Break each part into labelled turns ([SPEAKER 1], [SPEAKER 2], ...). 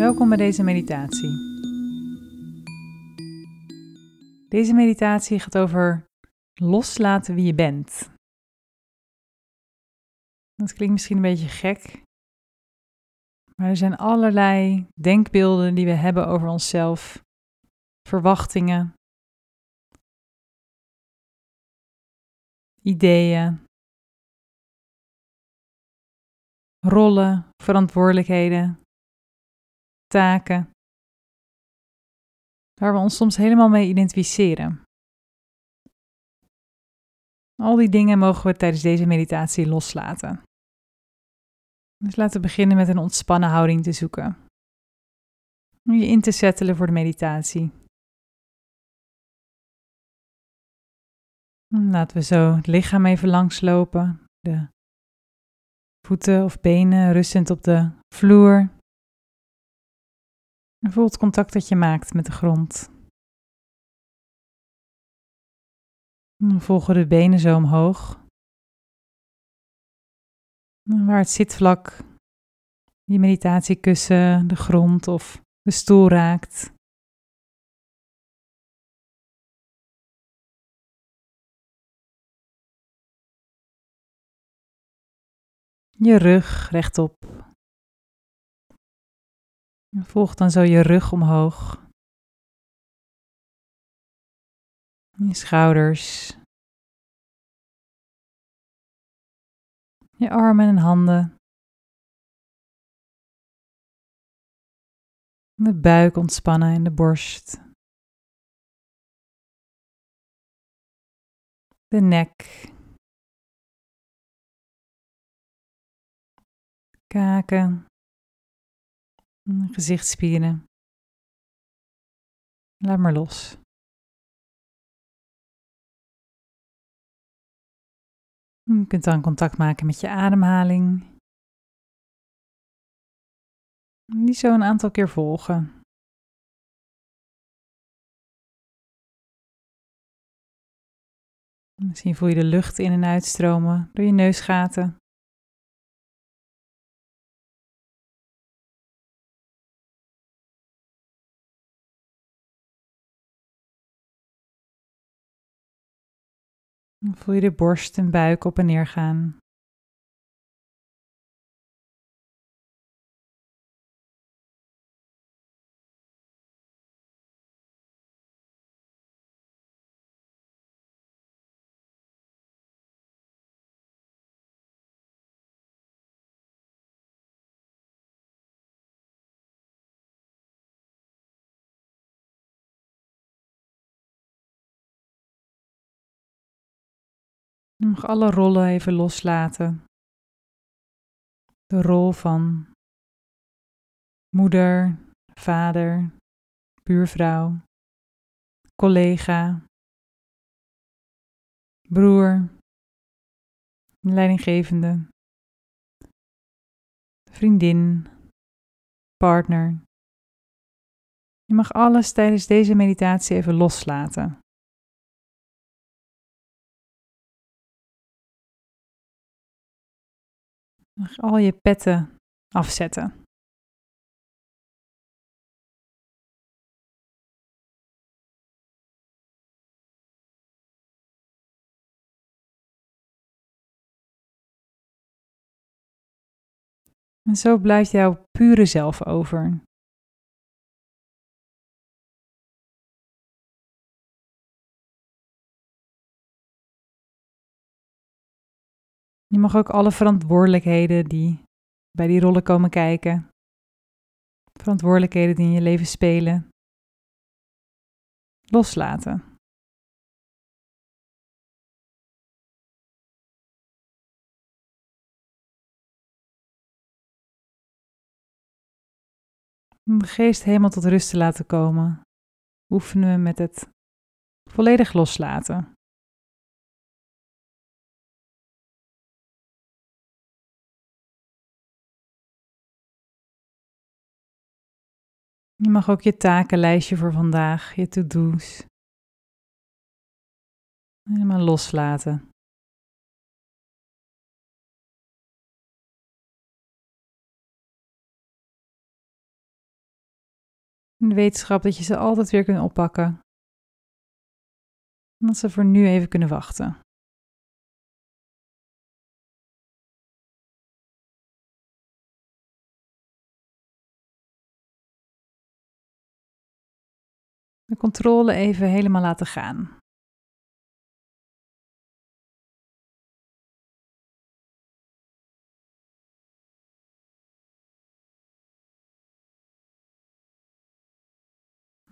[SPEAKER 1] Welkom bij deze meditatie. Deze meditatie gaat over loslaten wie je bent. Dat klinkt misschien een beetje gek, maar er zijn allerlei denkbeelden die we hebben over onszelf, verwachtingen, ideeën, rollen, verantwoordelijkheden, taken, waar we ons soms helemaal mee identificeren. Al die dingen mogen we tijdens deze meditatie loslaten. Dus laten we beginnen met een ontspannen houding te zoeken. Om je in te settelen voor de meditatie. Laten we zo het lichaam even langslopen. De voeten of benen rustend op de vloer. En voel het contact dat je maakt met de grond. Dan volgen de benen zo omhoog. Waar het zitvlak, je meditatiekussen, de grond of de stoel raakt. Je rug rechtop. Volg dan zo je rug omhoog. Je schouders. Je armen en handen. De buik ontspannen in de borst. De nek. Kaken. Gezichtsspieren. Laat maar los. Je kunt dan contact maken met je ademhaling. Die zo een aantal keer volgen. Misschien voel je de lucht in en uitstromen door je neusgaten. Voel je de borst en buik op en neer gaan. Je mag alle rollen even loslaten. De rol van moeder, vader, buurvrouw, collega, broer, leidinggevende, vriendin, partner. Je mag alles tijdens deze meditatie even loslaten. Mag al je petten afzetten. En zo blijft jouw pure zelf over. Je mag ook alle verantwoordelijkheden die bij die rollen komen kijken, verantwoordelijkheden die in je leven spelen, loslaten. Om de geest helemaal tot rust te laten komen, oefenen we met het volledig loslaten. Je mag ook je takenlijstje voor vandaag, je to-do's, helemaal loslaten. De wetenschap dat je ze altijd weer kunt oppakken. En dat ze voor nu even kunnen wachten. Controle even helemaal laten gaan.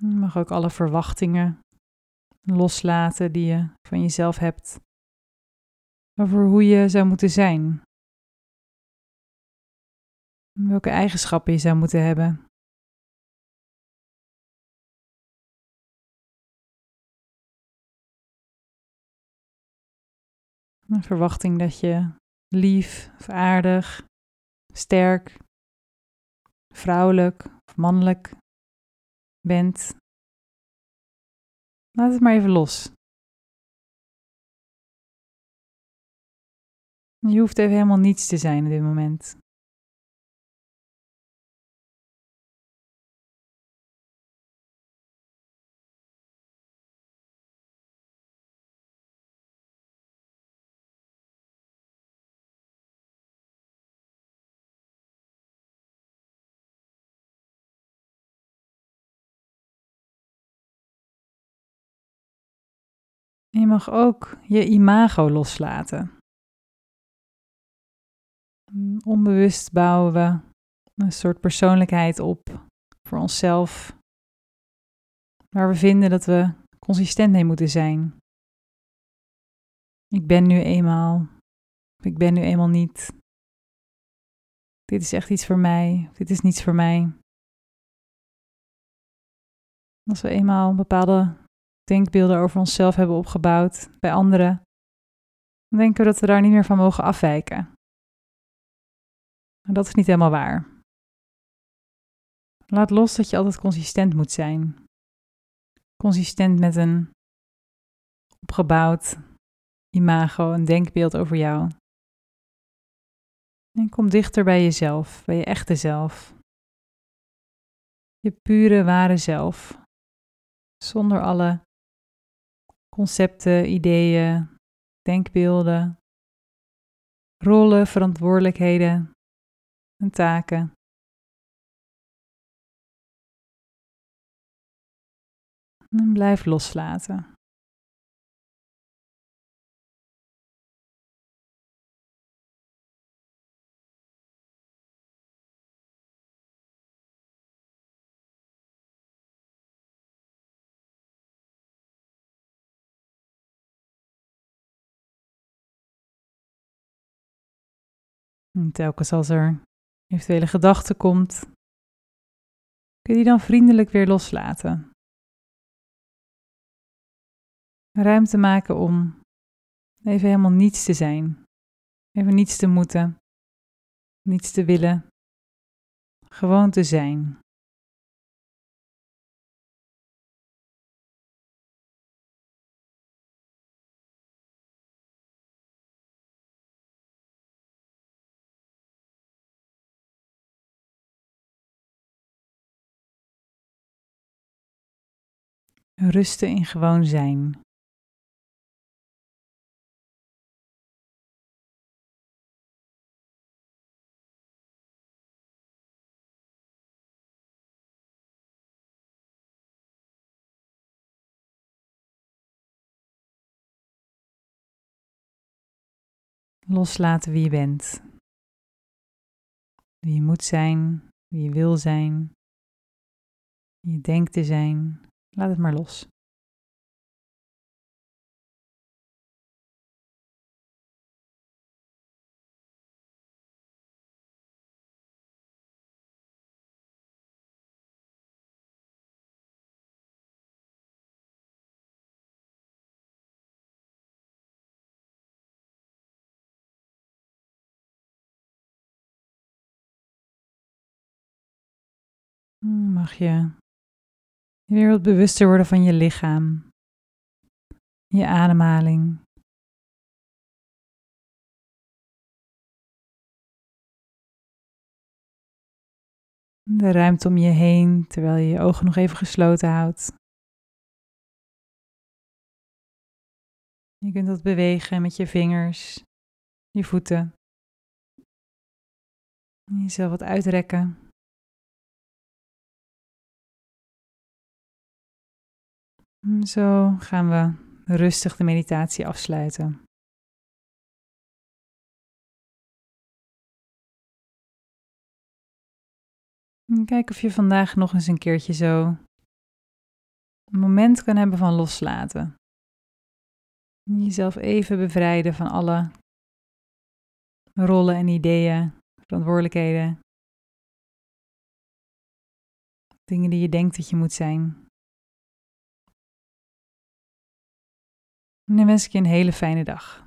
[SPEAKER 1] Je mag ook alle verwachtingen loslaten die je van jezelf hebt over hoe je zou moeten zijn. Welke eigenschappen je zou moeten hebben. Een verwachting dat je lief of aardig, sterk, vrouwelijk of mannelijk bent. Laat het maar even los. Je hoeft even helemaal niets te zijn op dit moment. Je mag ook je imago loslaten. Onbewust bouwen we een soort persoonlijkheid op voor onszelf, waar we vinden dat we consistent mee moeten zijn. Ik ben nu eenmaal, ik ben nu eenmaal niet. Dit is echt iets voor mij, dit is niets voor mij. Als we eenmaal bepaalde denkbeelden over onszelf hebben opgebouwd bij anderen, dan denken we dat we daar niet meer van mogen afwijken. En dat is niet helemaal waar. Laat los dat je altijd consistent moet zijn. Consistent met een opgebouwd imago, een denkbeeld over jou. En kom dichter bij jezelf, bij je echte zelf. Je pure, ware zelf. Zonder alle concepten, ideeën, denkbeelden, rollen, verantwoordelijkheden en taken. En blijf loslaten. En telkens als er eventuele gedachte komt, kun je die dan vriendelijk weer loslaten. Ruimte maken om even helemaal niets te zijn, even niets te moeten, niets te willen, gewoon te zijn. Rusten in gewoon zijn. Loslaten wie je bent. Wie je moet zijn, wie je wil zijn, wie je denkt te zijn, Laat het maar los. Mag je Weer wat bewuster worden van je lichaam, je ademhaling. De ruimte om je heen terwijl je je ogen nog even gesloten houdt. Je kunt dat bewegen met je vingers, je voeten. Jezelf wat uitrekken. Zo gaan we rustig de meditatie afsluiten. Kijk of je vandaag nog eens een keertje zo een moment kan hebben van loslaten. Jezelf even bevrijden van alle rollen en ideeën, verantwoordelijkheden. Dingen die je denkt dat je moet zijn. En wens ik je een hele fijne dag.